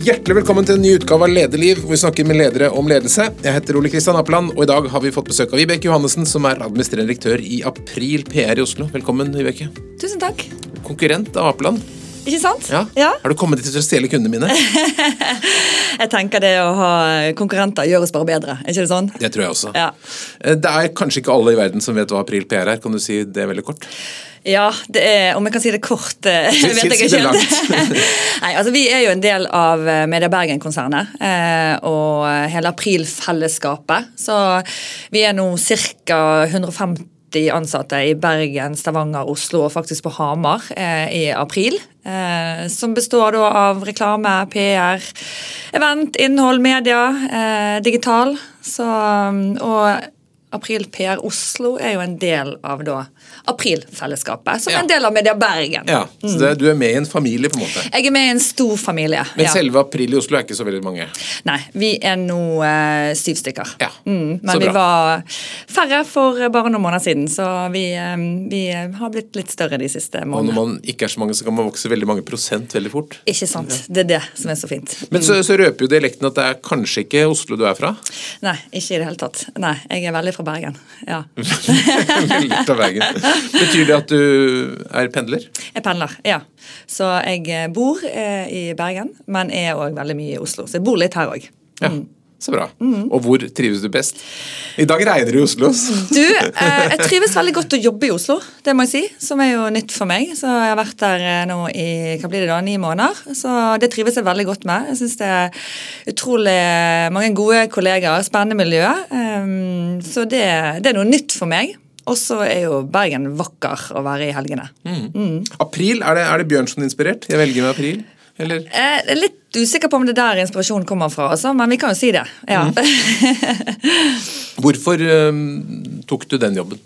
Hjertelig velkommen til en ny utgave av Lederliv, hvor vi snakker med ledere om ledelse. Jeg heter Ole Kristian Appeland, og i dag har vi fått besøk av Vibeke Johannessen, som er administrerende direktør i April PR i Oslo. Velkommen, Vibeke. Tusen takk. Konkurrent av Apeland. Ikke sant? Ja. Har du kommet dit til å stjele kundene mine? Jeg tenker det å ha konkurrenter gjør oss bare bedre. ikke det sånn? Det tror jeg også. Ja. Eh, Det er kanskje ikke alle i verden som vet hva April PR er. Kan du si det veldig kort? Ja, det er, om jeg kan si det kort, eh, vet jeg ikke. Nei, altså Vi er jo en del av eh, Media Bergen-konsernet og hele April-fellesskapet. Så vi er nå ca. 150 ansatte i Bergen, Stavanger, Oslo og faktisk på Hamar eh, i april. Eh, som består da av reklame, PR, event, innhold, media, eh, digital. Så, og April PR Oslo er jo en del av da April-fellesskapet, som Ja. en del av Media Bergen. Ja, så det, Du er med i en familie, på en måte. Jeg er med i en stor familie. Men ja. selve April i Oslo er ikke så veldig mange. Nei, vi er nå eh, syv stykker. Ja, Mm, så men vi var færre for bare noen måneder siden, så vi, eh, vi har blitt litt større de siste månedene. Og når man ikke er så mange, så kan man vokse veldig mange prosent veldig fort. Ikke sant. Det er det som er så fint. Men så, så røper jo dialekten at det er kanskje ikke Oslo du er fra. Nei, ikke i det hele tatt. Nei, jeg er veldig fra Bergen. Ja. Veldig fra Bergen. Betyr det at du er pendler? Jeg pendler, ja. Så jeg eh, bor eh, i Bergen, men er òg veldig mye i Oslo. Så jeg bor litt her òg. Ja, så bra. Og hvor trives du best? I dag regner det i Oslo. Du, eh, jeg trives veldig godt å jobbe i Oslo, det må jeg si. Som er jo nytt for meg. Så jeg har vært der eh, nå i hva blir det da, ni måneder. Så det trives jeg veldig godt med. Jeg syns det er utrolig mange gode kollegaer, spennende miljø. Um, så det, det er noe nytt for meg. Og så er jo Bergen vakker å være i helgene. April, er det, er det Bjørnson-inspirert? Jeg velger med april. Eller? Jeg er litt usikker på om det er der inspirasjonen kommer fra, altså, men vi kan jo si det. Ja. Hvorfor um, tok du den jobben?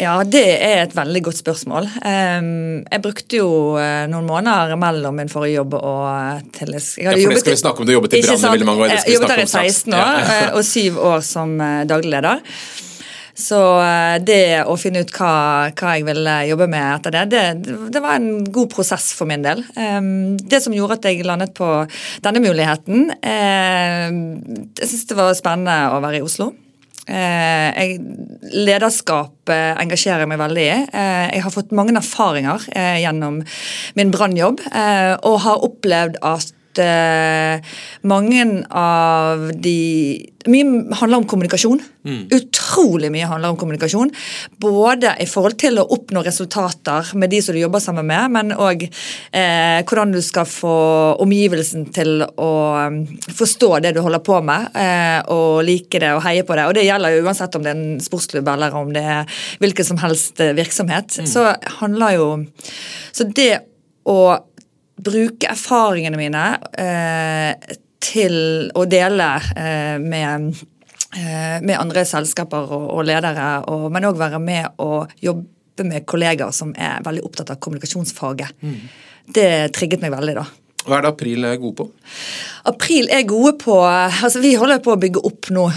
Ja, det er et veldig godt spørsmål. Um, jeg brukte jo eh, noen måneder mellom min forrige jobb og eh, til jeg Ja, for det skal vi snakke om. Du jobbet i Brann i veldig mange år. Jeg jobbet der i 16 år, Ja, eh, og syv år som eh, daglig leder. Så eh, det å finne ut hva, hva jeg ville jobbe med etter det, det, det var en god prosess for min del. Ehm, Det som gjorde at jeg landet på denne muligheten eh, Jeg syns det var spennende å være i Oslo. Eh, jeg, lederskap engasjerer engasjerer meg veldig i. Eh, jeg har fått mange erfaringer eh, gjennom min brannjobb, eh, og har opplevd at eh, mange av de Mye handler om kommunikasjon. Utrolig mye handler om kommunikasjon. Både i forhold til å oppnå resultater med de som du jobber sammen med, men òg uh, hvordan du skal få omgivelsen til å um, forstå det du holder på med, uh, og like det og heie på det. Og det gjelder jo uansett om det er en sportsklubb eller om det er hvilken som helst virksomhet. virksomhet. Så handler jo Så det å bruke erfaringene mine eh, til å dele eh, med, eh, med andre selskaper og, og ledere, og, men òg være med og jobbe med kollegaer som er veldig opptatt av kommunikasjonsfaget. Det trigget meg veldig, da. Hva er det April er gode på? April er gode på altså Vi holder på å bygge opp nå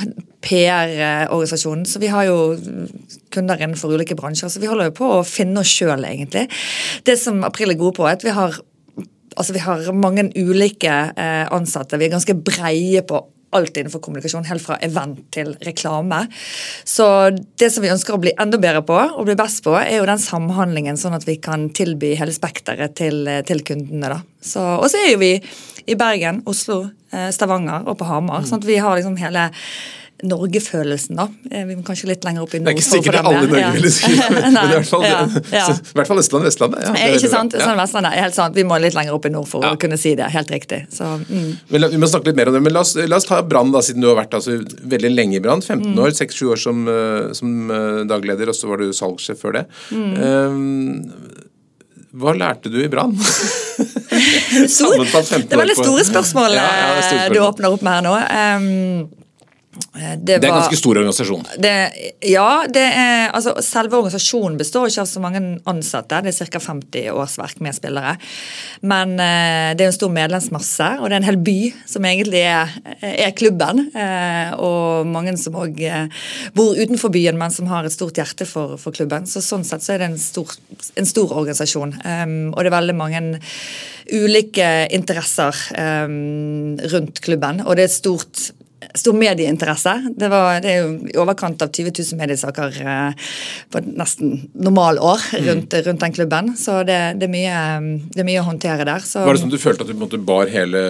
PR-organisasjonen, så vi har jo kunder innenfor ulike bransjer. Så vi holder jo på å finne oss sjøl, egentlig. Det som April er gode på, er at vi har, altså vi har mange ulike eh, ansatte. Vi er ganske breie på alt innenfor kommunikasjon, helt fra event til reklame. Så det som vi ønsker å bli enda bedre på, og bli best på, er jo den samhandlingen, sånn at vi kan tilby hele spekteret til, til kundene. Så, og så er jo vi i Bergen, Oslo, eh, Stavanger og på Hamar. sånn at vi har liksom hele Norgefølelsen, da. Eh, Vi må kanskje litt lenger opp i nord. Det er ikke for det er sikkert alle i. Norge Ja. ville det, men i hvert fall, ja, ja. i hvert fall Østlandet, Vestlandet. Ja, det Eh, Ikke sant? Østland, Vestlandet, helt sant. Vi må litt lenger opp i nord for å kunne si det. Helt riktig. Så, mm. La, vi må snakke litt mer om det, men la oss, la oss ta Brann, da, siden du har vært altså, veldig lenge i Brann. 15 Mm. år, 6-7 år som, eh, som eh, dagleder, og så var du salgssjef før det. Mm. Um, hva lærte du i Brann? Stor- Sammenfatt 15 Det er veldig store spørsmål Ja, ja, store spørsmål. du åpner opp med her nå. Um, Eh, det, det, er en ganske stor organisasjon? Det, ja. det er, altså, selve organisasjonen består ikke av så mange ansatte. Det er ca. 50 årsverk med spillere. Men eh, det er en stor medlemsmasse, og det er en hel by som egentlig er, er klubben. Eh, og mange som òg eh, bor utenfor byen, men som har et stort hjerte for, for klubben. Så Sånn sett så er det en stor, en stor organisasjon. Um, og det er veldig mange ulike interesser um, rundt klubben. Og det er et stort stor medieinteresse. Det, var, det er jo i overkant av 20 000 mediesaker eh, på nesten normalår år rundt, rundt den klubben. Så det, det, er mye, det, er mye, å håndtere der. Så. Var det sånn at du følte at du måtte bar hele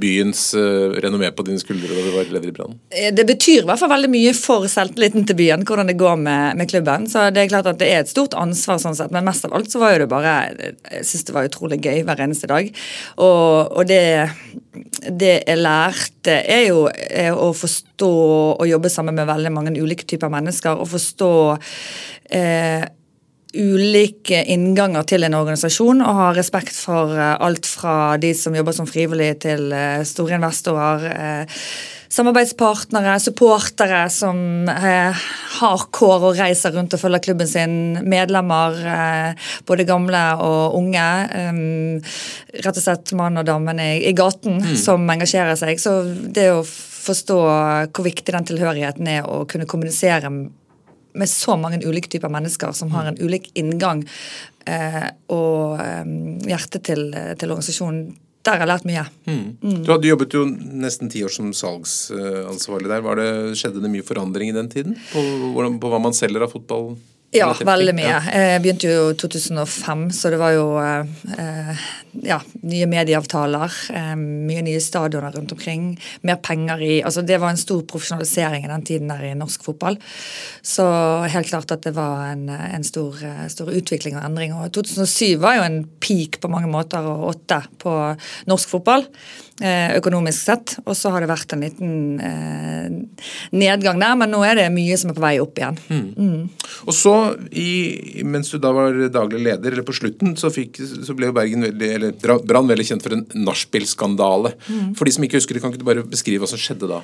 byens uh, renommé på dine skuldre da du var leder i Brann? Eh, det betyr i hvert fall veldig mye for selvtilliten til byen, hvordan det går med, med, klubben. Så det er klart at det er et stort ansvar, sånn sett, men mest av alt så var jo det bare Jeg syns det var utrolig gøy hver eneste dag. Og, og det, det jeg lærte, er jo er å forstå og jobbe sammen med veldig mange ulike typer mennesker, og forstå eh, ulike innganger til en organisasjon og har respekt for eh, alt fra de som jobber som frivillige til eh, store investorer, eh, samarbeidspartnere, supportere som har kår og reiser rundt og følger klubben sin, medlemmer, både gamle og unge. Rett og slett mann og damen i gaten mm. som engasjerer seg. Så det å forstå hvor viktig den tilhørigheten er å kunne kommunisere med så mange ulike typer mennesker som har en ulik inngang eh, og eh, hjerte til, til, organisasjonen. Der har jeg lært mye. Mm. Mm. Du hadde jobbet jo nesten ti år som salgsansvarlig der. Det, skjedde det mye forandring i den tiden? På, på hva man selger av fotball? Ja, veldig mye. Jeg begynte jo i 2005, så det var jo eh, ja, nye medieavtaler, eh, mye nye stadioner rundt omkring, mer penger i altså Det var en stor profesjonalisering i den tiden der i norsk fotball. Så helt klart at det var en, en stor, stor, utvikling og endring. Og 2007 var jo en peak på mange måter, og åtte på norsk fotball. Eh, økonomisk sett. Og så har det vært en liten eh, nedgang der, men nå er det mye som er på vei opp igjen. Mm. Mm. Og så, i, mens du da var daglig leder, eller på slutten, så, fikk, så ble jo Bergen veldig, eller Brann veldig kjent for en nachspiel-skandale. Mm. For de som ikke husker det, kan ikke du bare beskrive hva som skjedde da?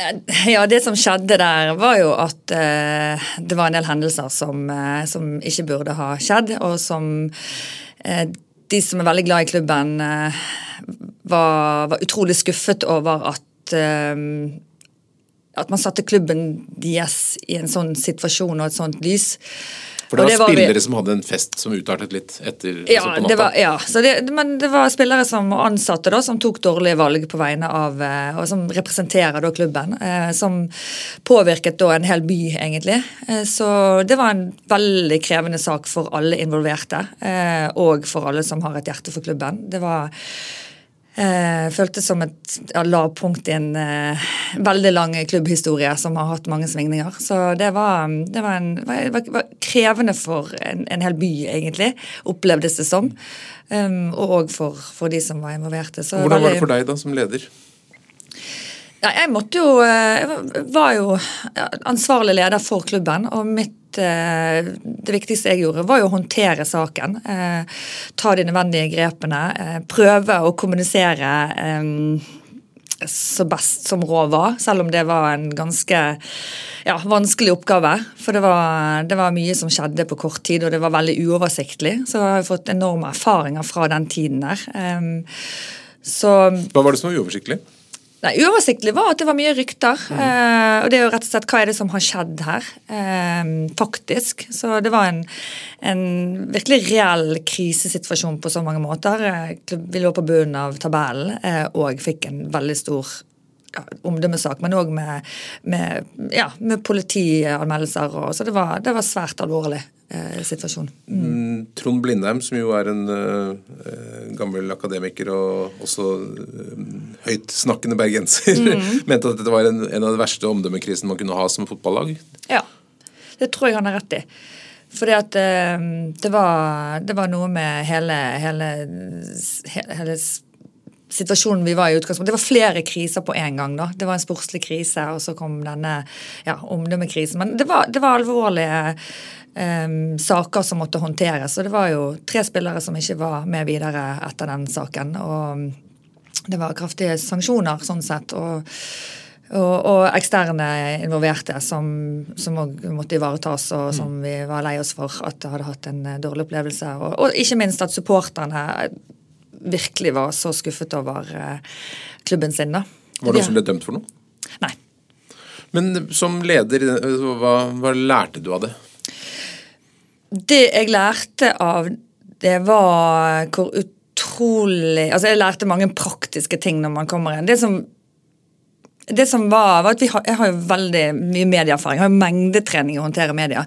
Eh, ja, Det som skjedde der, var jo at eh, det var en del hendelser som, eh, som, ikke burde ha skjedd, og som eh, de som er veldig glad i klubben, var, var utrolig skuffet over at um, at man satte klubben deres i en sånn situasjon og et sånt lys. For det var, det var spillere vi... som hadde en fest som utartet litt etter ja, altså det var, ja, det, men det var spillere som ansatte da, som tok dårlige valg på vegne av eh, Og som representerer da klubben. Eh, som påvirket da en hel by, egentlig. Eh, så det var en veldig krevende sak for alle involverte. Eh, og for alle som har et hjerte for klubben. Det var Eh, føltes som et ja, lavpunkt i en eh, veldig lang klubbhistorie som har hatt mange svingninger. Så det var, det var, en, var, var krevende for en, en, hel by, egentlig, opplevdes det som. Um, og for, for, de som var involverte. Så Hvordan var det for deg da, som leder? Ja, jeg måtte jo Jeg eh, var jo ansvarlig leder for klubben, og mitt Eh, det viktigste jeg gjorde, var jo å håndtere saken. Eh, ta de nødvendige grepene. Prøve å kommunisere så best som råd var, selv om det var en ganske ja, vanskelig oppgave. For det var, det var, mye som skjedde på kort tid, og det var veldig uoversiktlig. Så jeg har fått enorme erfaringer fra den tiden der. Så, Hva var det som var uoversiktlig? Nei, Uoversiktlig var at det var mye rykter. Mm. Eh, og det er jo rett og slett hva er det som har skjedd her, eh, faktisk. Så det var en, en, virkelig reell krisesituasjon på så mange måter. Eh, vi lå på bunnen av tabellen eh, og fikk en veldig stor ja, omdømmesak, men òg med, med, ja, med politianmeldelser. Og, så det var, det var svært alvorlig eh, situasjon. Mm. mm. Trond Blindheim, som jo er en eh, gammel akademiker og også eh, høytsnakkende bergenser, mm. mente at dette var en, en av de verste omdømmekrisene man kunne ha som fotballag? Ja, det tror jeg han har rett i. Fordi at uh, det, var, det, var, noe med hele, hele, hele situasjonen vi var i utgangspunktet. Det var flere kriser på en gang. da. Det var en sportslig krise, og så kom denne ja, omdømmekrisen. Men det var, det var alvorlige um, saker som måtte håndteres. Og det var jo tre spillere som ikke var med videre etter den saken. Og det var kraftige sanksjoner sånn sett. og og, og eksterne involverte som òg måtte ivaretas, og som vi var lei oss for at hadde hatt en eh, dårlig opplevelse. Og, og ikke minst at supporterne virkelig var så skuffet over uh, klubben sin. da. Var det noen som ble dømt for noe? Nei. Men som leder, hva, hva lærte du av det? Det jeg lærte av det var hvor utrolig Altså, jeg lærte mange praktiske ting når man kommer inn. Det som det som var, var at har, Jeg har jo veldig mye medieerfaring. Jeg har jo mengdetrening i å håndtere media.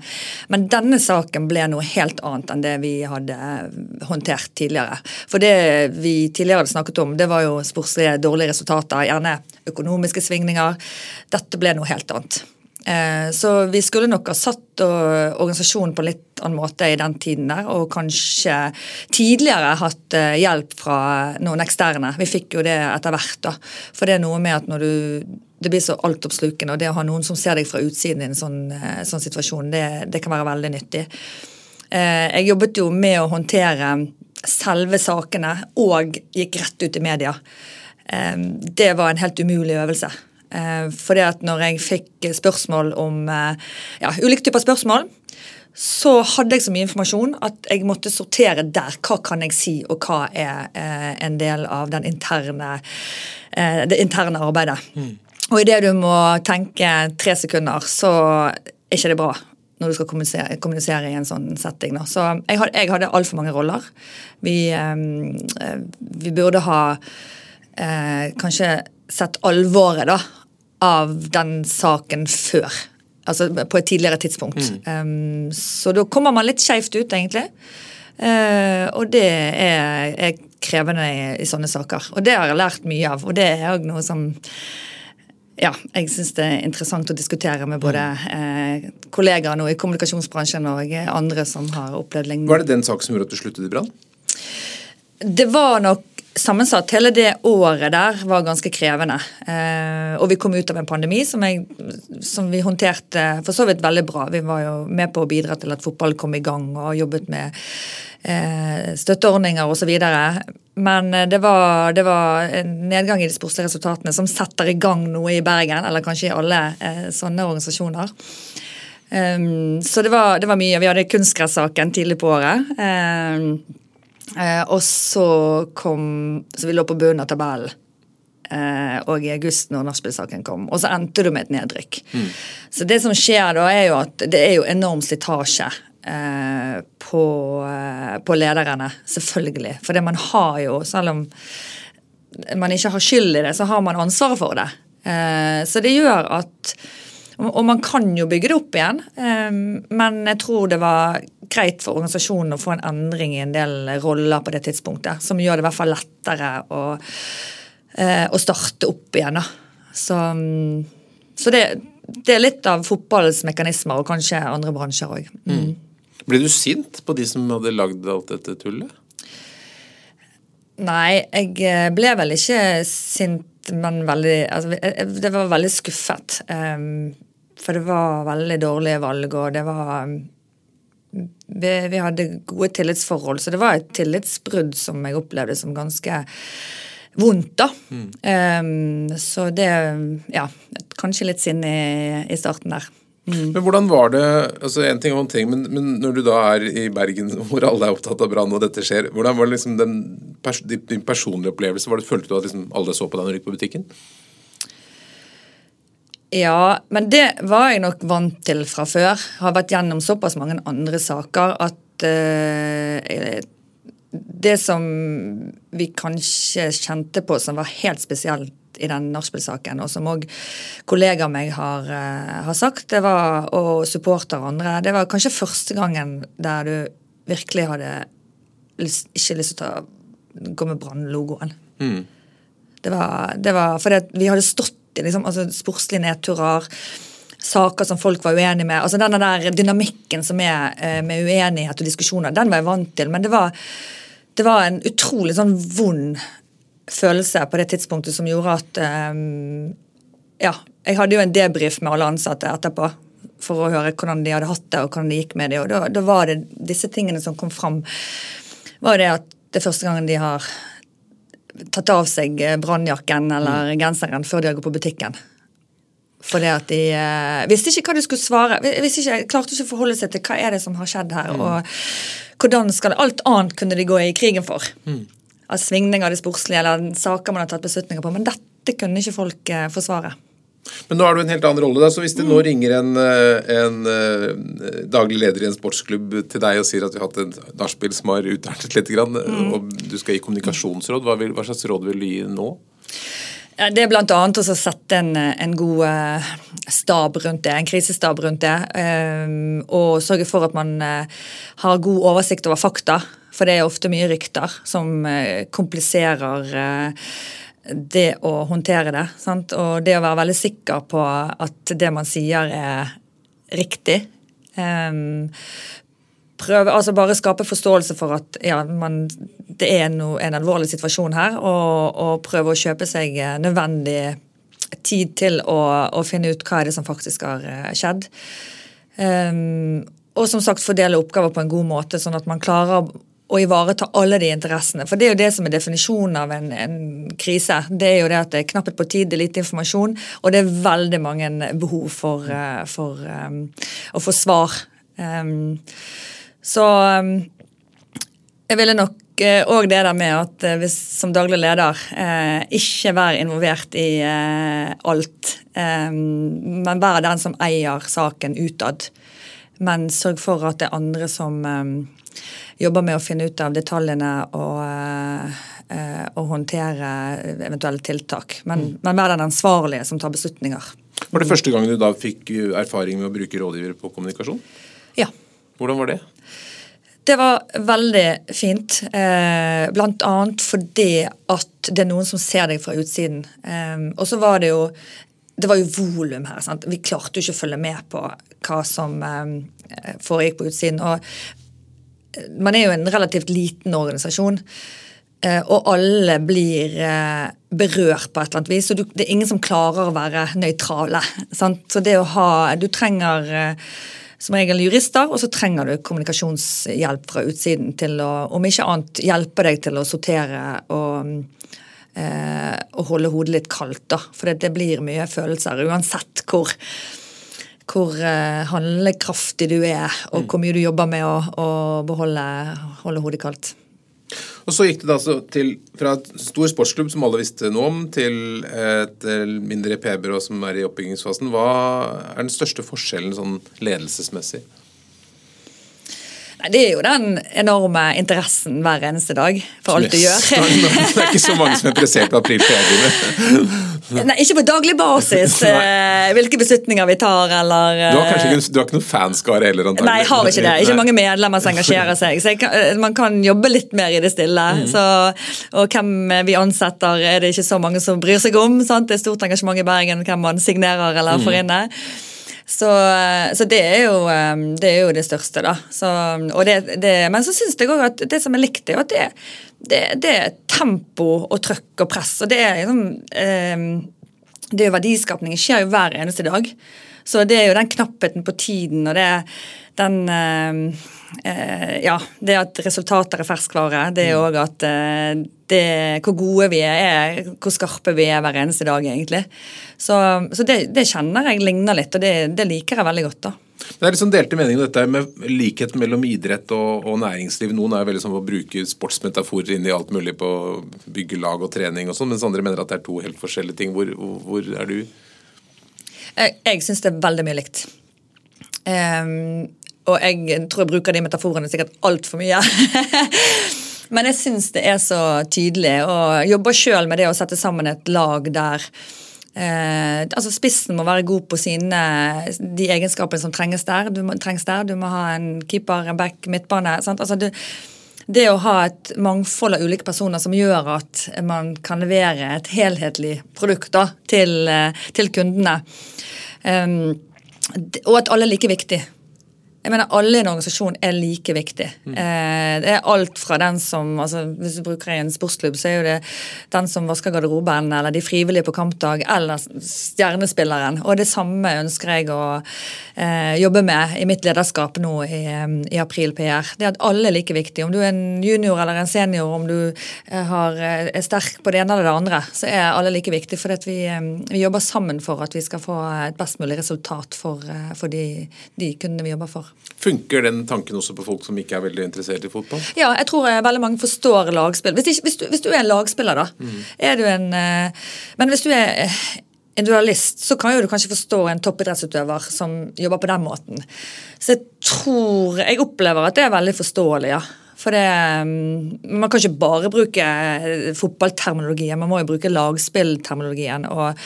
Men denne saken ble noe helt annet enn det vi hadde håndtert tidligere. For det vi tidligere hadde snakket om, det var jo sportslige dårlige resultater. Gjerne økonomiske svingninger. Dette ble noe helt annet. Eh, så vi skulle nok ha satt organisasjonen på en litt annen måte i den tiden der, og kanskje tidligere hatt eh, hjelp fra noen eksterne. Vi fikk jo det etter hvert, da. For det er noe med at når du det blir så altoppslukende, og det å ha noen som ser deg fra utsiden i en sånn, eh, sånn situasjon, det, det, kan være veldig nyttig. Jeg jobbet jo med å håndtere selve sakene og gikk rett ut i media. Det var en helt umulig øvelse. Eh, fordi at når jeg fikk spørsmål om eh, ja, ulike typer spørsmål, så hadde jeg så mye informasjon at jeg måtte sortere der. Hva kan jeg si, og hva er eh, en del av interne, det interne arbeidet. Mm. Og idet du må tenke tre sekunder, så er ikke det bra når du skal kommunisere, kommunisere i en sånn setting. Da. Så jeg hadde, jeg hadde altfor mange roller. Vi, vi burde ha eh, kanskje sett alvoret da, av den saken før. Altså på et tidligere tidspunkt. Mm. Um, så da kommer man litt skeivt ut, egentlig. Uh, og det er, er krevende i, i, sånne saker. Og det har jeg lært mye av. Og det er òg noe som ja, jeg syns det er interessant å diskutere med både eh, kollegaer nå i kommunikasjonsbransjen og andre som har opplevd lignende. Var det den saken som gjorde at du sluttet i Brann? Det var nok sammensatt. Hele det året der var ganske krevende. Eh, og vi kom ut av en pandemi som, jeg, som, vi håndterte for så vidt veldig bra. Vi var jo med på å bidra til at fotball kom i gang og jobbet med eh, støtteordninger osv. Men eh, det var, det var, en nedgang i de sportslige resultatene som setter i gang noe i Bergen, eller kanskje i alle eh, sånne organisasjoner. Um, så det var, det var, mye. Vi hadde kunstgressaken tidlig på året. Um, Eh, og så kom Så vi lå på bunnen av tabellen. Eh, og i august, når nachspiel-saken kom. Og så endte du med et nedrykk. Mm. Så det som skjer da, er jo at det er jo enorm slitasje eh, på, eh, på, lederne. Selvfølgelig. For det man har jo, selv om man ikke har skyld i det, så har man ansvaret for det. Eh, så det gjør at og man kan jo bygge det opp igjen, ehm, men jeg tror det var greit for organisasjonen å få en endring i en del roller på det tidspunktet, som gjør det i hvert fall lettere å, eh, å starte opp igjen. Så, så det, det, er litt av fotballens mekanismer, og kanskje andre bransjer òg. Mm. mm. Ble du sint på de som hadde lagd alt dette tullet? Nei, jeg eh, ble vel ikke sint men veldig altså, Det var veldig skuffet. Um, for det var veldig dårlige valg, og det var vi, vi, hadde gode tillitsforhold, så det var et tillitsbrudd som jeg opplevde som ganske vondt, da. Mm. Um, så det Ja, kanskje litt sinne i, i starten der. Mm. Men hvordan var det altså En ting en ting, men, men, når du da er i Bergen hvor alle er opptatt av brann og dette skjer, hvordan var det liksom den din personlige opplevelse? Var det, følte du at liksom alle så på deg når du gikk på butikken? Ja, men det var jeg nok vant til fra før. Har vært gjennom såpass mange andre saker at uh, det som vi kanskje kjente på som var helt spesielt i den nachspiel-saken, og som òg kollegaer meg har, uh, har, sagt, det var, og supporter og andre, det var kanskje første gangen der du virkelig hadde lyst, ikke lyst til å gå med Brann-logoen. Mm. Det var, det var fordi vi hadde stått i liksom, altså, sportslige nedturer saker som folk var uenige med. altså Denne der dynamikken som er uh, med uenighet og diskusjoner, den var jeg vant til. Men det var, det var en utrolig sånn vond følelse på det tidspunktet som gjorde at um, Ja, jeg hadde jo en debrief med alle ansatte etterpå for å høre hvordan de hadde hatt det og hvordan det gikk med det. Og da, da var det disse tingene som kom fram, var det at det er første gangen de har tatt av seg brannjakken eller mm. genseren før de har gått på butikken. Fordi at de eh, visste ikke hva de skulle svare. Visste ikke, klarte ikke å forholde seg til hva er det som har skjedd her. Mm. og hvordan skal Alt annet kunne de gå i krigen for. Mm. Av svingninger av det sportslige eller saker man har tatt beslutninger på. Men dette kunne ikke folk eh, forsvare. Men nå har du en helt annen rolle. da, så Hvis det nå mm. ringer en, eh, en, uh, daglig leder i en sportsklubb til deg og sier at vi har hatt en nachspiel som har utartet litt, grann, mm. og du skal gi kommunikasjonsråd, hva, vil, hva, slags råd vil du gi nå? Det er bl.a. å sette en, en, god stab rundt det, en krisestab rundt det. Og sørge for at man har god oversikt over fakta. For det er ofte mye rykter som kompliserer det å håndtere det. Sant? Og det å være veldig sikker på at det man sier, er riktig. Um, prøve, altså Bare skape forståelse for at ja, man, det er no, en alvorlig situasjon her, og, og, prøve å kjøpe seg nødvendig tid til å, å, finne ut hva er det som faktisk har eh, skjedd. Um, og som sagt fordele oppgaver på en god måte, sånn at man klarer å ivareta alle de interessene. For det er jo det som er definisjonen av en, en, krise. Det er jo det at det er knapphet på tid, det er lite informasjon, og det er veldig mange behov for, uh, for um, å få svar. Um, så um, jeg ville nok òg det der med at hvis som daglig leder ikke være involvert i alt, men være den som eier saken utad. Men sørg for at det er andre som jobber med å finne ut av detaljene og, uh, og håndtere eventuelle tiltak. Men, mm. men være den ansvarlige som tar beslutninger. Var det første gang du da fikk erfaring med å bruke rådgivere på kommunikasjon? Ja. Hvordan var det? Det var veldig fint, eh, annet fordi at det er noen som ser deg fra utsiden. Eh, og så var det jo det var jo volum her. Sant? Vi klarte jo ikke å følge med på hva som eh, foregikk på utsiden. Og man er jo en relativt liten organisasjon. Eh, og alle blir eh, berørt på et eller annet vis. og Det er ingen som klarer å være nøytrale. Sant? Så det å ha Du trenger eh, som regel jurister, og så trenger du kommunikasjonshjelp fra utsiden til å, om ikke annet, hjelpe deg til å sortere og, og holde hodet litt kaldt. da, For det blir mye følelser uansett hvor hvor uh, handlekraftig du er, og mm. hvor mye du jobber med å, å beholde holde hodet kaldt. Og Så gikk det da altså til, fra et stor sportsklubb som alle visste noe om, til et mindre PR-byrå som er i oppbyggingsfasen. Hva er den største forskjellen sånn ledelsesmessig? Nei, Det er jo den enorme interessen hver eneste dag for alt du gjør. Det er ikke så mange som er interessert i april Nei, ikke på daglig basis. Eh, hvilke beslutninger vi tar, eller Du har kanskje ikke, du har ikke noen fanskare heller? Antagelig. Nei, jeg har ikke det. Ikke mange medlemmer som engasjerer seg. Så kan, eh, man kan jobbe litt mer i det stille. Mm. Så, og hvem vi ansetter, er det ikke så mange som bryr seg om. Sant? Det er stort engasjement i Bergen hvem man signerer eller får inne. Så, så det, er jo, um, det, er jo, det største, da. Så, det, det, men så syns jeg òg at det som er likt, er at det, er tempo og trøkk og press. Og det er liksom eh, Det er verdiskapningen skjer jo hver eneste dag. Så det er jo den knappheten på tiden og det den uh, Ja, det at resultater er ferskvare. Det er òg at uh, det, hvor gode vi er, hvor skarpe vi er hver eneste dag, egentlig. Så, så det, det, kjenner jeg ligner litt, og det, det, liker jeg veldig godt. da. Det er liksom delte meninger dette med likhet mellom idrett og, og, næringsliv. Noen er veldig sånn å bruke sportsmetaforer inn i alt mulig på byggelag og trening og sånn, mens andre mener at det er to helt forskjellige ting. Hvor, hvor er du? Jeg, jeg syns det er veldig mye likt. Um, og jeg tror jeg bruker de metaforene sikkert altfor mye. Men jeg syns det er så tydelig, og jobber sjøl med det å sette sammen et lag der eh, altså Spissen må være god på sine, de egenskapene som trenges der. Du må, trengs der. Du må ha en keeper, en back, midtbane. Altså, du, det å ha et mangfold av ulike personer som gjør at man kan levere et helhetlig produkt da, til, eh, til kundene. Um, og at alle er like viktig. Jeg mener Alle i en organisasjon er like viktig. Mm. Eh, det er alt fra den som altså Hvis du bruker en sportsklubb, så er jo det den som vasker garderoben, eller de frivillige på kampdag, eller stjernespilleren. Og det samme ønsker jeg å eh, jobbe med i mitt lederskap nå i, i, April PR. Det at alle er like viktig. Om du er en junior eller en senior, om du eh, har, eh, er sterk på det ene eller det andre, så er alle like viktig. For vi, eh, vi, jobber sammen for at vi skal få et best mulig resultat for, for de, de kundene vi jobber for. Funker den tanken også på folk som ikke er veldig interessert i fotball? Ja, jeg tror eh, veldig mange forstår lagspill. Hvis, hvis, du, hvis du, er en lagspiller, da, mm. er du en eh, Men hvis du er en dualist, så kan jo du kanskje forstå en toppidrettsutøver som jobber på den måten. Så jeg tror Jeg opplever at det er veldig forståelig, ja. For det, Man kan ikke bare bruke fotballterminologien, man må jo bruke lagspillterminologien. og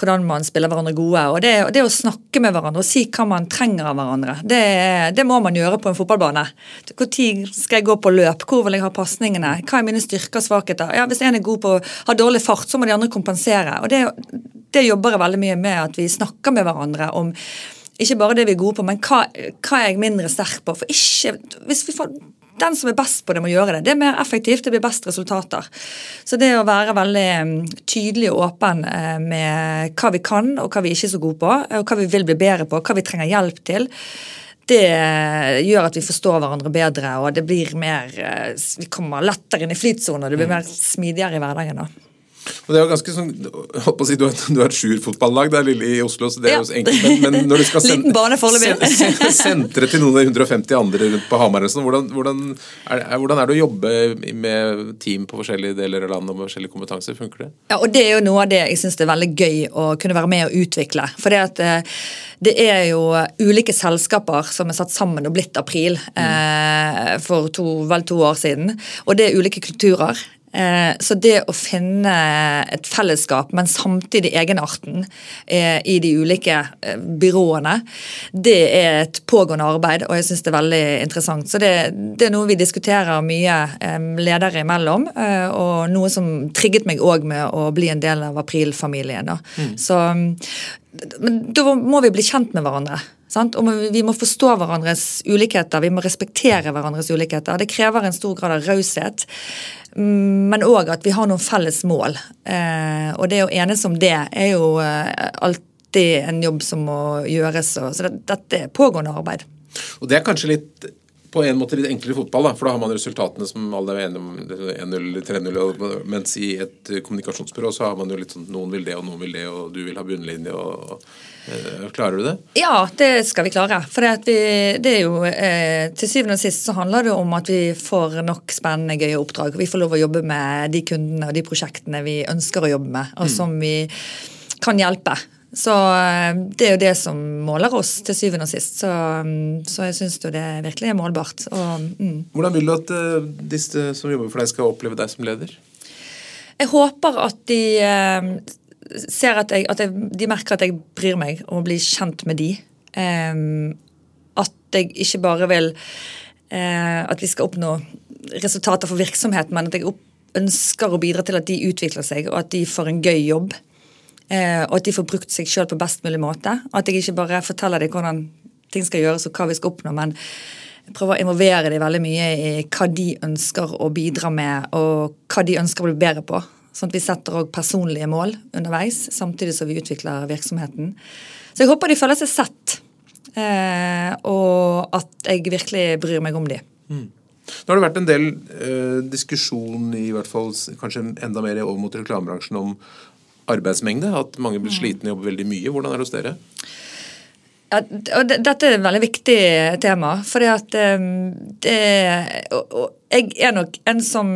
hvordan man spiller hverandre gode. Og det, det, å snakke med hverandre og si hva man trenger av hverandre, det, det må man gjøre på en fotballbane. Når skal jeg gå på løp? Hvor vil jeg ha pasningene? Hva er mine styrker og svakheter? Ja, Hvis en er god på å ha dårlig fart, så må de andre kompensere. Og det, det jobber jeg veldig mye med, at vi snakker med hverandre om ikke bare det vi er gode på, men hva, hva er jeg mindre sterk på. For ikke, hvis vi får den som er best på det, må gjøre det. Det er mer effektivt, det blir best resultater. Så det å være veldig mm, tydelig og åpen eh, med hva vi kan, og hva vi ikke er så gode på, og hva vi vil bli bedre på, hva vi trenger hjelp til, det gjør at vi forstår hverandre bedre, og det blir mer eh, Vi kommer lettere inn i flytsonen, og det blir mer smidigere i hverdagen. da. Og det er jo ganske sånn, holdt på å si, Du har, et sjur-fotballag i Oslo, så det er ja. jo enkelt. Men, men, når du skal sende, sen, sentre til noen av de 150 andre rundt på Hamar, sånn, hvordan, hvordan, er, hvordan, er, det å jobbe med team på forskjellige deler av landet og med forskjellige kompetanse? Funker det? Ja, og Det er jo noe av det jeg syns er veldig gøy å kunne være med og utvikle. For det, at, eh, det er jo ulike selskaper som er satt sammen og blitt April mm. eh, for to, vel to år siden. Og det er ulike kulturer. Eh, så det å finne et fellesskap, men samtidig egenarten eh, i de ulike eh, byråene, det er et pågående arbeid, og jeg syns det er veldig interessant. Så det, det, er noe vi diskuterer mye ledere imellom, og noe som trigget meg òg med å bli en del av April-familien. Mm. Så men da må vi bli kjent med hverandre. Sant? Og vi må forstå hverandres ulikheter, vi må respektere hverandres ulikheter. Det krever en stor grad av raushet, men òg at vi har noen felles mål. Eh, og det å enes om det er jo eh, alltid en jobb som må gjøres. Så dette er pågående arbeid. Og det er kanskje litt på en måte litt enklere fotball, da, for da har man resultatene som alle er enige om 1-0, 3-0. Mens i et kommunikasjonsbyrå så har man jo litt sånn noen vil det, og noen vil det, og du vil ha bunnlinje. og, og eh, Klarer du det? Ja, det skal vi klare. For det, det er jo, eh, til syvende og sist så handler det om at vi får nok spennende, gøye oppdrag. Vi får lov å jobbe med de kundene og de prosjektene vi ønsker å jobbe med, og mm. som vi kan hjelpe. Så eh, det er jo det som måler oss til syvende og sist. Så, mm, så jeg syns det virkelig er målbart. Og, mm. Hvordan vil du at uh, disse som jobber for deg, skal oppleve deg som leder? Jeg håper at de uh, ser at, jeg, at jeg, de merker at jeg bryr meg om å bli kjent med de. At jeg ikke bare vil at vi skal oppnå resultater for virksomheten, men at jeg ønsker å bidra til at de utvikler seg, og at de får en gøy jobb. Eh, og at de får brukt seg sjøl på best mulig måte. At jeg ikke bare forteller dem hvordan ting skal gjøres og hva vi skal oppnå, men prøver å involvere dem veldig mye i hva de ønsker å bidra med, og hva de ønsker å bli bedre på. Sånn at vi setter òg personlige mål underveis, samtidig som vi utvikler virksomheten. Så jeg håper de føler seg sett, eh, og at jeg virkelig bryr meg om dem. Mm. Nå har det vært en del eh, diskusjon, i hvert fall kanskje enda mer over mot reklamebransjen, om arbeidsmengde? At mange blir mm. slitne og jobber veldig mye? Hvordan er det hos dere? Ja, og Dette er et veldig viktig tema. fordi at ehm, Jeg er nok en som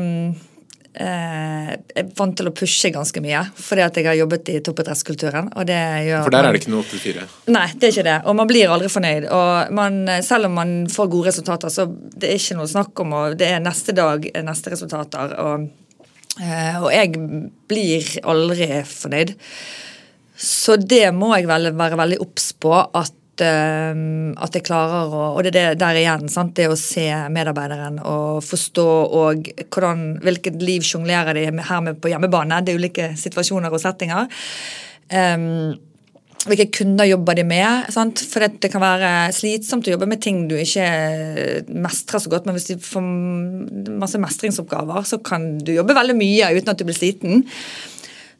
eh, er vant til å pushe ganske mye. Fordi at jeg har jobbet i toppidrettskulturen. og det gjør For der er det ikke noe 84? Nei, det er ikke det. Og man blir aldri fornøyd. Og man, selv om man får gode resultater, så det er ikke noe snakk om og Det er neste dag neste resultater. og og jeg blir aldri fornøyd. Så det må jeg vel være veldig obs på at, uh, at jeg klarer å Og det er det der igjen, sant? det å se medarbeideren og forstå og hvordan, hvilket liv sjonglerer de her med på hjemmebane. Det er ulike situasjoner og settinger. Um, hvilke kunder jobber de med. Sant? For det, kan være slitsomt å jobbe med ting du ikke mestrer så godt. Men hvis du får masse mestringsoppgaver, så kan du jobbe veldig mye uten at du blir sliten.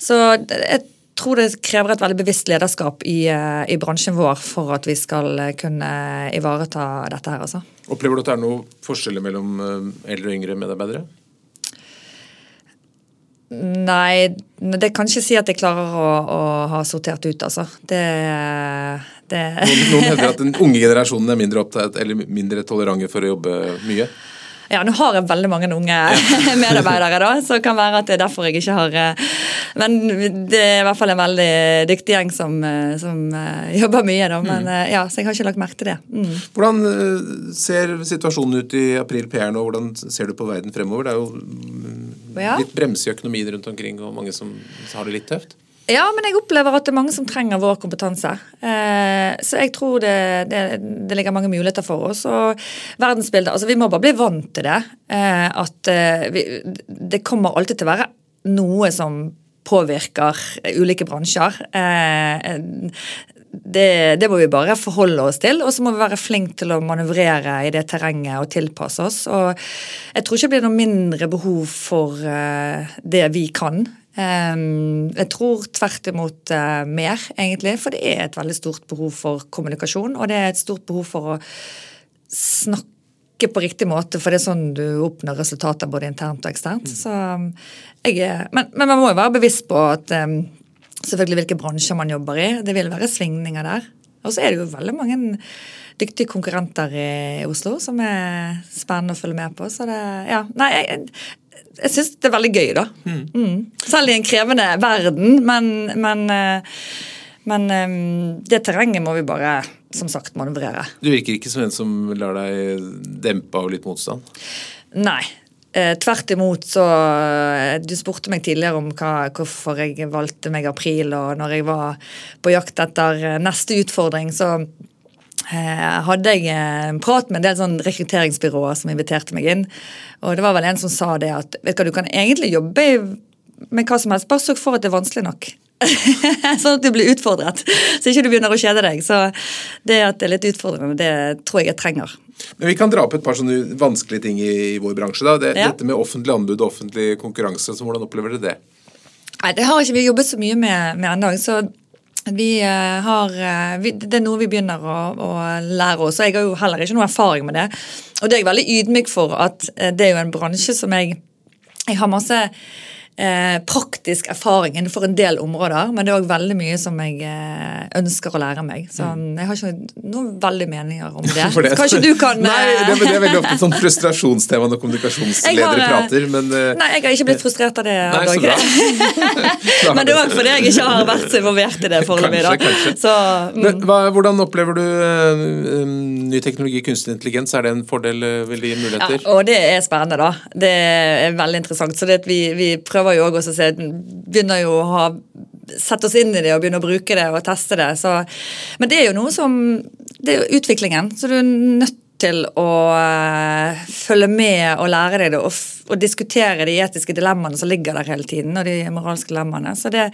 Så jeg tror det krever et veldig bevisst lederskap i, eh, i bransjen vår for at vi skal kunne ivareta dette her. Altså. Opplever du at det er noen forskjeller mellom eh, eldre og yngre medarbeidere? Nei, det kan ikke si at jeg klarer å, å ha sortert ut, altså. Det, det noen, noen hevder at den unge generasjonen er mindre opptatt eller mindre tolerante for å jobbe mye? Ja, nå har jeg veldig mange unge medarbeidere, da, så det kan være at det er derfor jeg ikke har eh, Men det er i hvert fall en veldig dyktig gjeng som, eh, som eh, jobber mye, da. Men mm. ja, så jeg har ikke lagt merke til det. Mm. Hvordan ser situasjonen ut i april PR nå? Hvordan ser du på verden fremover? Det er jo mm, litt bremse i økonomien rundt omkring, og mange som har det litt tøft? Ja, men jeg opplever at det er mange som trenger vår kompetanse. Eh, så jeg tror det, det, det, ligger mange muligheter for oss. Og verdensbildet Altså, vi må bare bli vant til det. Eh, at eh, vi, det kommer alltid til å være noe som påvirker ulike bransjer. Eh, det, det, må vi bare forholde oss til. Og så må vi være flinke til å manøvrere i det terrenget og tilpasse oss. Og jeg tror ikke det blir noe mindre behov for uh, det vi kan. Um, jeg tror tvert imot uh, mer, egentlig. For det er et veldig stort behov for kommunikasjon. Og det er et stort behov for å snakke på riktig måte, for det er sånn du oppnår resultater både internt og eksternt. Så jeg, men, men, man må jo være bevisst på at um, selvfølgelig hvilke bransjer man jobber i. Det vil være svingninger der. Og så er det jo veldig mange dyktige konkurrenter i Oslo som er spennende å følge med på. Så det, ja, nei, jeg, jeg syns det er veldig gøy, da. Mm. Mm. Selv i en krevende verden. Men, men, eh, men, eh, det terrenget må vi bare som sagt manøvrere. Du virker ikke som en som lar deg dempe av litt motstand? Nei. Eh, tvert imot så eh, Du spurte meg tidligere om hva, hvorfor jeg valgte meg april, og når jeg var på jakt etter eh, neste utfordring, så hadde jeg en prat med en del sånn rekrutteringsbyråer som inviterte meg inn. Og det var vel en som sa det at vet du, hva, du kan egentlig jobbe med hva som helst, bare sørg for at det er vanskelig nok. sånn at du blir utfordret, så ikke du begynner å kjede deg. Så det at det er litt utfordrende, det tror jeg jeg trenger. Men Vi kan dra opp et par sånne vanskelige ting i, i vår bransje. da. Det, ja. Dette med offentlig anbud og offentlig konkurranse, så hvordan opplever dere det? Nei, Det har ikke vi jobbet så mye med, med ennå. Så vi uh, har, uh, vi, det er noe vi begynner å, å, lære oss. og Jeg har jo heller ikke noe erfaring med det. Og det er jeg veldig ydmyk for at uh, det er jo en bransje som jeg Jeg har masse eh, praktisk erfaring innenfor en del områder, men det er òg veldig mye som jeg eh, ønsker å lære meg. Så mm. jeg har ikke noen veldig meninger om det. det. Kanskje du kan Nei, det, det, er veldig ofte sånn frustrasjonstema når kommunikasjonsledere har, eh, prater, men eh, Nei, jeg har ikke blitt frustrert av det. Nei, så bra. men det er òg fordi jeg ikke har vært så involvert i det foreløpig. Mm. hvordan opplever du uh, ny teknologi, kunstig intelligens? Er det en fordel? Vil det gi muligheter? Ja, og det er spennende, da. Det er veldig interessant. Så det at vi, vi prøver prøver jo òg å se Begynner jo å ha sette oss inn i det og begynne å bruke det og teste det. Så, men det er jo noe som Det er jo utviklingen. Så du er nødt til å uh, følge med og lære deg det og, og, diskutere de etiske dilemmaene som ligger der hele tiden, og de moralske dilemmaene. Så det,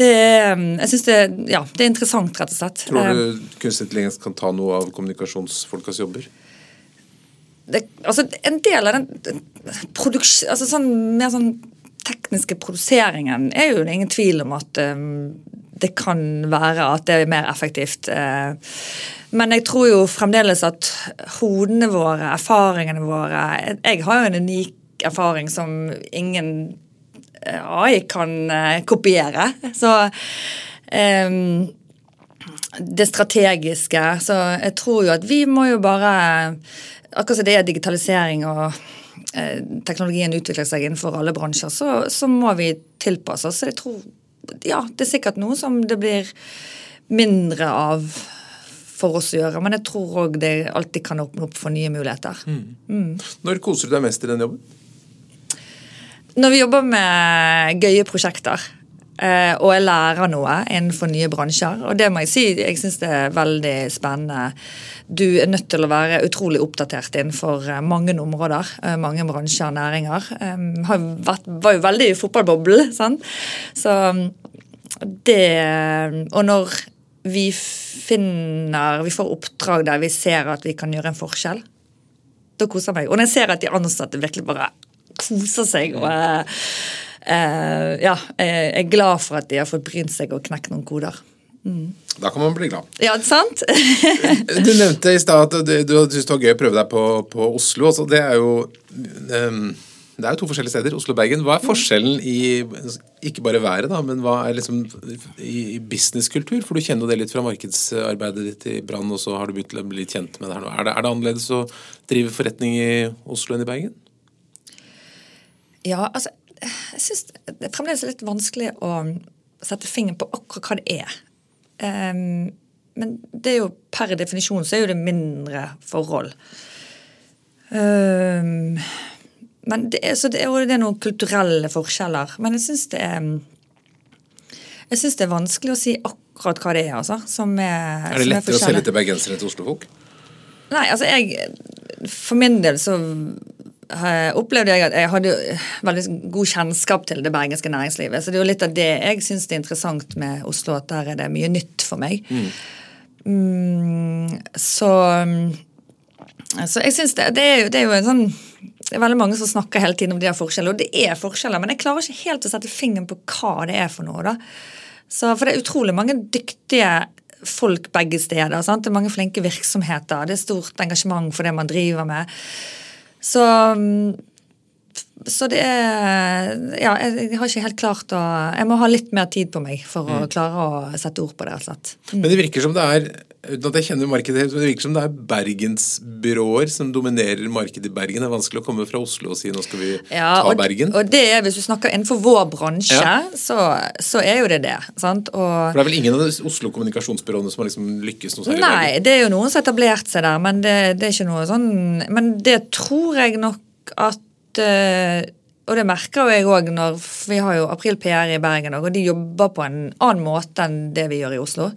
det jeg synes det, ja, det er interessant, rett og slett. Tror du eh, kunstig intelligens kan ta noe av kommunikasjonsfolkas jobber? Det, altså, en del av den produksjon... Altså sånn, mer sånn tekniske produseringen er jo ingen tvil om at um, det kan være at det er mer effektivt. Uh, men jeg tror jo fremdeles at hodene våre, erfaringene våre Jeg har jo en unik erfaring som ingen uh, AI kan uh, kopiere. Så um, det strategiske. Så jeg tror jo at vi må jo bare Akkurat som det er digitalisering og Eh, teknologien utvikler seg innenfor alle bransjer, så, så, må vi tilpasse oss. Så jeg tror ja, det er sikkert noe som det blir mindre av for oss å gjøre. Men jeg tror òg det alltid kan åpne opp for nye muligheter. Mm. Mm. Når koser du deg mest i den jobben? Når vi jobber med gøye prosjekter. Eh, og jeg lærer noe innenfor nye bransjer. Og det må jeg si, jeg syns det er veldig spennende. Du er nødt til å være utrolig oppdatert innenfor eh, mange områder. Eh, mange bransjer og næringer. Jeg var jo veldig i fotballboblen, sant. Så det Og når vi finner Vi får oppdrag der vi ser at vi kan gjøre en forskjell, da koser jeg meg. Og når jeg ser at de ansatte virkelig bare koser seg og uh, ja, jeg er glad for at de har fått brynt seg og knekt noen koder. Mm. Da kan man bli glad. Ja, sant? du nevnte i stad at du, du syntes det var gøy å prøve deg på, på Oslo. Altså, det er jo um, det er jo to forskjellige steder, Oslo og Bergen. Hva er forskjellen i ikke bare været, da, men hva er liksom i businesskultur? For du kjenner jo det litt fra markedsarbeidet ditt i Brann, og så har du begynt å bli kjent med det her nå. Er det, er det annerledes å drive forretning i Oslo enn i Bergen? Ja, altså Jeg syns det er fremdeles litt vanskelig å sette fingeren på akkurat hva det er. Um, men det er jo per definisjon så er jo det mindre forhold. Um, men det er, det, er, det er, noen kulturelle forskjeller. Men jeg syns det er jeg synes det er vanskelig å si akkurat hva det er. altså. Som er, er det lettere å selge til bergensere enn til oslofolk? Nei, altså jeg For min del så opplevde jeg at jeg hadde veldig god kjennskap til det bergenske næringslivet. Så det er jo litt av det jeg syns er interessant med Oslo, at der er det mye nytt for meg. Mm. Mm, så, så jeg syns det, det, det er jo en sånn det er veldig mange som snakker hele tiden om de har forskjeller, og det er forskjeller, men jeg klarer ikke helt å sette fingeren på hva det er for noe. da. Så, for det er utrolig mange dyktige folk begge steder. Sant? Det er mange flinke virksomheter. Det er stort engasjement for det man driver med. Så, så det er Ja, jeg, har ikke helt klart å Jeg må ha litt mer tid på meg for å mm. klare å sette ord på det. rett Mm. Men det virker som det er uten at jeg kjenner markedet helt, men det virker som det er bergensbyråer som dominerer markedet i Bergen. Det er vanskelig å komme fra Oslo og si nå skal vi ja, ta og, Bergen. Og det er, Hvis du snakker innenfor vår bransje, ja. så, så, er jo det det. sant? Og, for Det er vel ingen av Oslo kommunikasjonsbyråene som har liksom lykkes noe særlig? Nei, det er jo noen som har etablert seg der, men det, det, er ikke noe sånn Men det tror jeg nok at uh, og det merker jo jeg òg når Vi har jo April PR i Bergen, og de jobber på en annen måte enn det vi gjør i Oslo.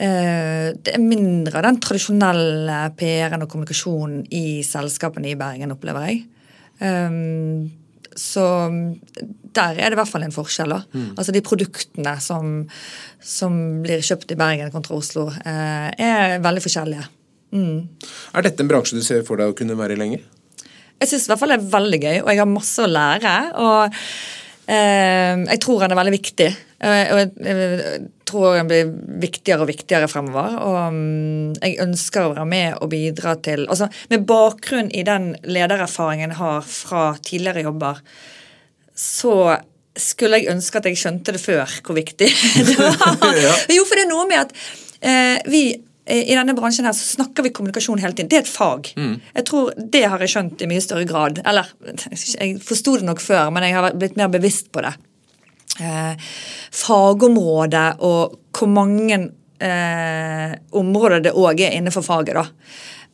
Eh, det er mindre av den tradisjonelle PR-en og kommunikasjonen i selskapene i Bergen, opplever jeg. Um, så der er det i hvert fall en forskjell. Mm. Altså De produktene som, som, blir kjøpt i Bergen kontra Oslo, eh, er veldig forskjellige. Mm. Er dette en bransje du ser for deg å kunne være i lenge? Jeg syns i hvert fall det er veldig gøy, og jeg har masse å lære. og eh, Jeg tror han er veldig viktig. Og jeg tror den blir viktigere og viktigere fremover. Og mm, jeg ønsker å være med og bidra til altså Med bakgrunn i den ledererfaringen jeg har fra tidligere jobber, så skulle jeg ønske at jeg skjønte det før hvor viktig det var. Jo, for det er noe med at eh, vi i denne bransjen her så snakker vi kommunikasjon hele tiden. Det er et fag. Mm. Jeg tror Det har jeg skjønt i mye større grad. Eller jeg forsto det nok før, men jeg har blitt mer bevisst på det eh, fagområde og hvor mange eh, områder det òg er innenfor faget. da,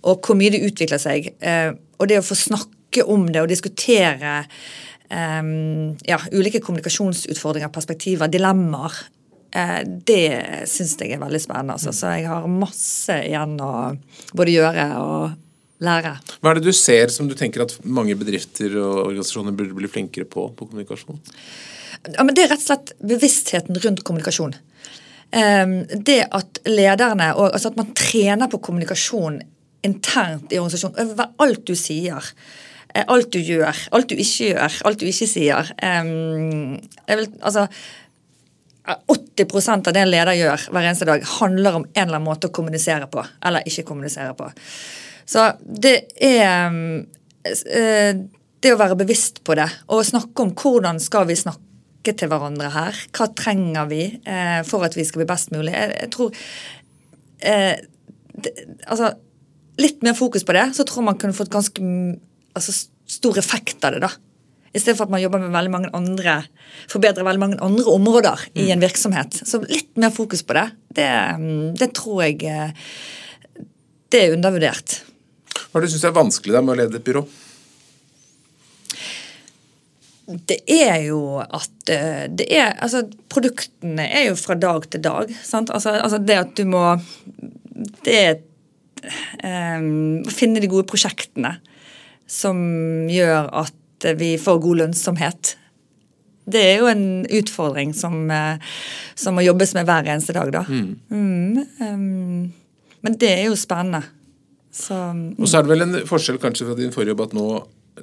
Og hvor mye det utvikler seg. Eh, og det å få snakke om det og diskutere eh, ja, ulike kommunikasjonsutfordringer, perspektiver, dilemmaer. Eh, det syns jeg er veldig spennende. Altså. Så jeg har masse igjen å både gjøre og lære. Hva er det du ser som du tenker at mange bedrifter og organisasjoner burde bli flinkere på på kommunikasjon? Ja, men Det er rett og slett bevisstheten rundt kommunikasjon. Um, det at lederne, altså at man trener på kommunikasjon internt i organisasjonen over alt du sier. Eh, alt du gjør, alt du ikke gjør, alt du ikke sier. Jeg vil, altså 80% av det en leder gjør hver eneste dag, handler om en eller annen måte å kommunisere på. Eller ikke kommunisere på. Så det er um, det å være bevisst på det og snakke om hvordan skal vi snakke snakke til hverandre her. Hva trenger vi eh, for at vi skal bli best mulig? Jeg, jeg tror eh, det, Altså, litt mer fokus på det, så tror man kunne fått ganske altså, stor effekt av det. da. I stedet for at man jobber med veldig mange andre, forbedrer veldig mange andre områder mm. i en virksomhet. Så litt mer fokus på det, det, det tror jeg eh, det er undervurdert. Hva er det du syns er vanskelig da med å lede et byrå? Det er jo at eh, det er, altså Produktene er jo fra dag til dag. sant? Altså, altså det at du må Det er um, Å finne de gode prosjektene som gjør at vi får god lønnsomhet. det er jo en utfordring som, eh, som må jobbes med hver eneste dag, da. Mm, um, men det er jo spennende. Så, Og så er det vel en forskjell kanskje fra din forrige jobb at nå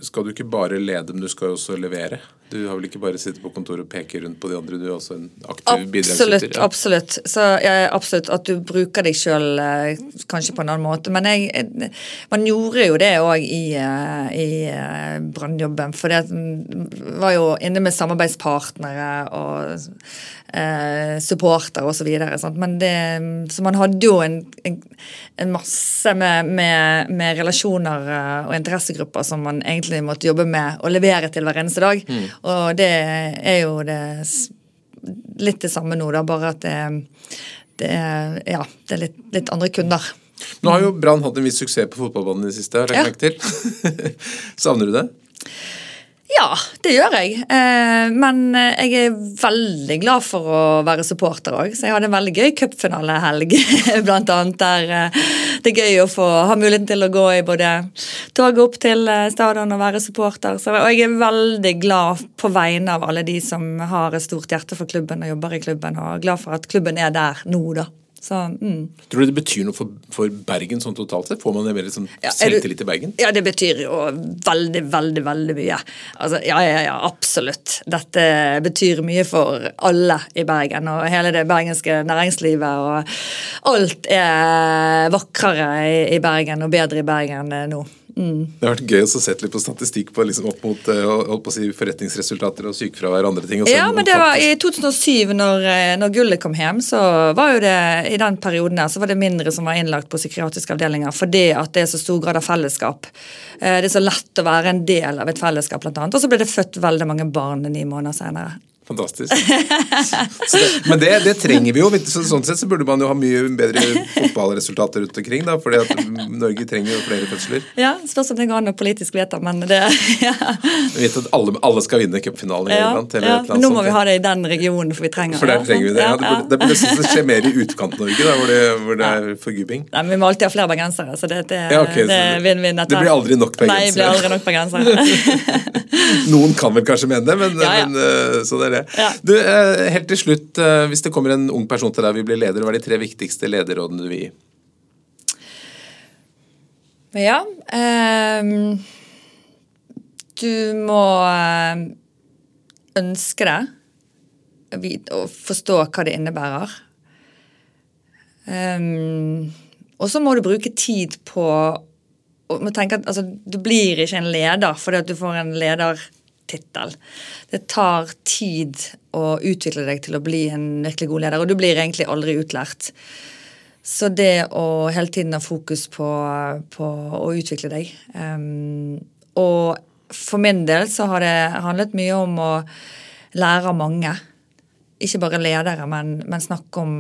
skal du ikke bare lede, men du skal jo også levere. Du har vel ikke bare sittet på kontoret og peker rundt på de andre, du er også en aktiv bidragsyter? Ja. absolutt. Så ja, absolutt at du bruker deg sjøl kanskje på en annen måte. Men jeg, jeg- man gjorde jo det òg i, eh, i eh, brannjobben. For det var jo inne med samarbeidspartnere og eh, supporter osv. så det, så man hadde jo en, en, en masse med, med, med relasjoner eh, og interessegrupper som man egentlig måtte jobbe med og levere til hver eneste dag. Og det er jo det litt det samme nå, da, bare at det, det ja, det er litt, litt andre kunder. Nå har jo Brann hatt en viss suksess på fotballbanen i det siste, har jeg Ja. til. Savner du det? Ja, det gjør jeg. Eh, men eh, jeg er veldig glad for å være supporter òg. Så jeg hadde en veldig gøy cupfinalehelg, blant annet. Der eh, det er gøy å få ha muligheten til å gå i både toget opp til stadion og være supporter. Så, og jeg er veldig glad på vegne av alle de som har et stort hjerte for klubben og jobber i klubben, og glad for at klubben er der nå, da. Så, mm. Tror du det betyr noe for, for Bergen sånn totalt sett? Får man en mer sånn Ja, selvtillit i Bergen? Ja, det betyr jo veldig, veldig, veldig mye. Altså, ja, ja, ja, absolutt. Dette betyr mye for alle i Bergen og hele det bergenske næringslivet. Og alt er vakrere i, i Bergen og bedre i Bergen eh, nå. Mm. Det har vært gøy å se litt på statistikk på, liksom, opp mot eh, på si, forretningsresultater og sykefravær og andre ting. og så Ja, men det var i 2007, når, eh, når gullet kom hjem, så var jo det i den perioden der, så var det mindre som var innlagt på psykiatriske avdelinger fordi at det er så stor grad av fellesskap. Eh, Det er så lett å være en del av et fellesskap, blant annet. Og så ble det født veldig mange barn ni måneder senere. Fantastisk. Det, men det, det trenger vi jo. så Sånn sett så burde man jo ha mye bedre fotballresultater rundt omkring. da, fordi at Norge trenger jo flere fødsler. Ja, Spørs om det går an å politisk vedta, men det ja. Vi vet at alle, alle skal vinne cupfinalen. i Ja, ja. Men nå må sånt. vi ha det i den regionen, for vi trenger For der trenger vi det. Ja, det burde, det burde skje mer i Utkant-Norge, da, hvor det, hvor det er forgubbing. Nei, men Vi må alltid ha flere bergensere, så det, det, Ja, okay, det er det- vinn-vinn. det blir aldri nok Nei, det blir aldri nok bergensere. Noen kan vel kanskje mene det, men, men så sånn er det. Ja. Du, eh, helt til slutt, eh, hvis det kommer en ung person til deg og vil bli leder, hva er de tre viktigste lederrådene du vil gi? Ja eh, Du må eh, ønske det. Og forstå hva det innebærer. Um, og så må du bruke tid på å tenke at altså, Du blir ikke en leder fordi at du får en ledertittel. Det tar tid å utvikle deg til å bli en virkelig god leder, og du blir egentlig aldri utlært. Så det å hele tiden ha fokus på, på å utvikle deg um, Og for min del så har det handlet mye om å lære av mange. Ikke bare ledere, men, men snakke om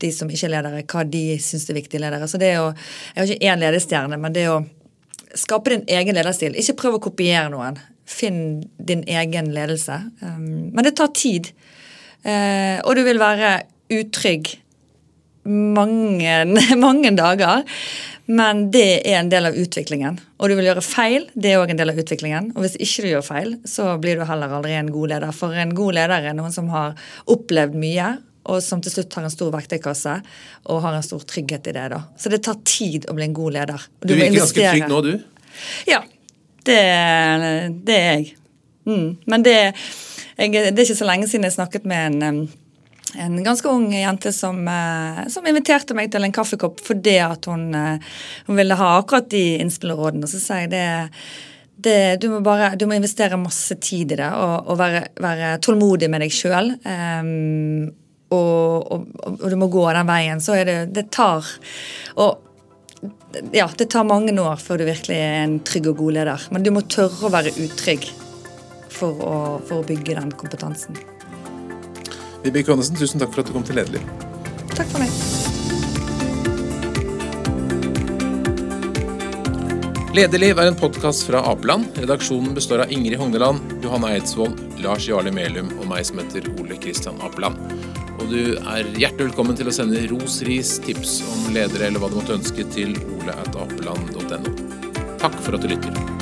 de som ikke er ledere, hva de syns er viktige ledere. Så det å, Jeg har ikke én ledestjerne, men det å skape din egen lederstil. Ikke prøv å kopiere noen. Finn din egen ledelse. Um, men det tar tid. Eh, og du vil være utrygg mange, mange dager. Men det er en del av utviklingen. Og du vil gjøre feil, det er òg en del av utviklingen. Og hvis ikke du gjør feil, så blir du heller aldri en god leder. For en god leder er noen som har opplevd mye, og som til slutt har en stor verktøykasse og har en stor trygghet i det. da. Så det tar tid å bli en god leder. Du, Du virker ganske trygg nå, du. Ja, det, det er jeg. Mm. Men det, jeg, det er ikke så lenge siden jeg snakket med en, en ganske ung jente som, eh, som inviterte meg til en kaffekopp fordi at hun, eh, hun ville ha akkurat de innspillerådene. og så sier jeg det, det du, må bare, du må investere masse tid i det og, og være, være tålmodig med deg sjøl. og, og, og du må gå den veien. Så er det Det tar og ja, det tar mange år før du virkelig er en trygg og god leder. Men du må tørre å være utrygg for å, for å bygge den kompetansen. Vibeke Johannessen, tusen takk for at du kom til Lederliv. Takk for meg. Lederliv er en podkast fra Apeland. Redaksjonen består av Ingrid Hogneland, Johanne Eidsvoll, Lars Jarle Melum og meg som heter Ole Kristian Apeland. Og du er hjertelig velkommen til å sende ros, ris, tips om ledere eller hva du måtte ønske til ole.apeland.no. Takk for at du lytter.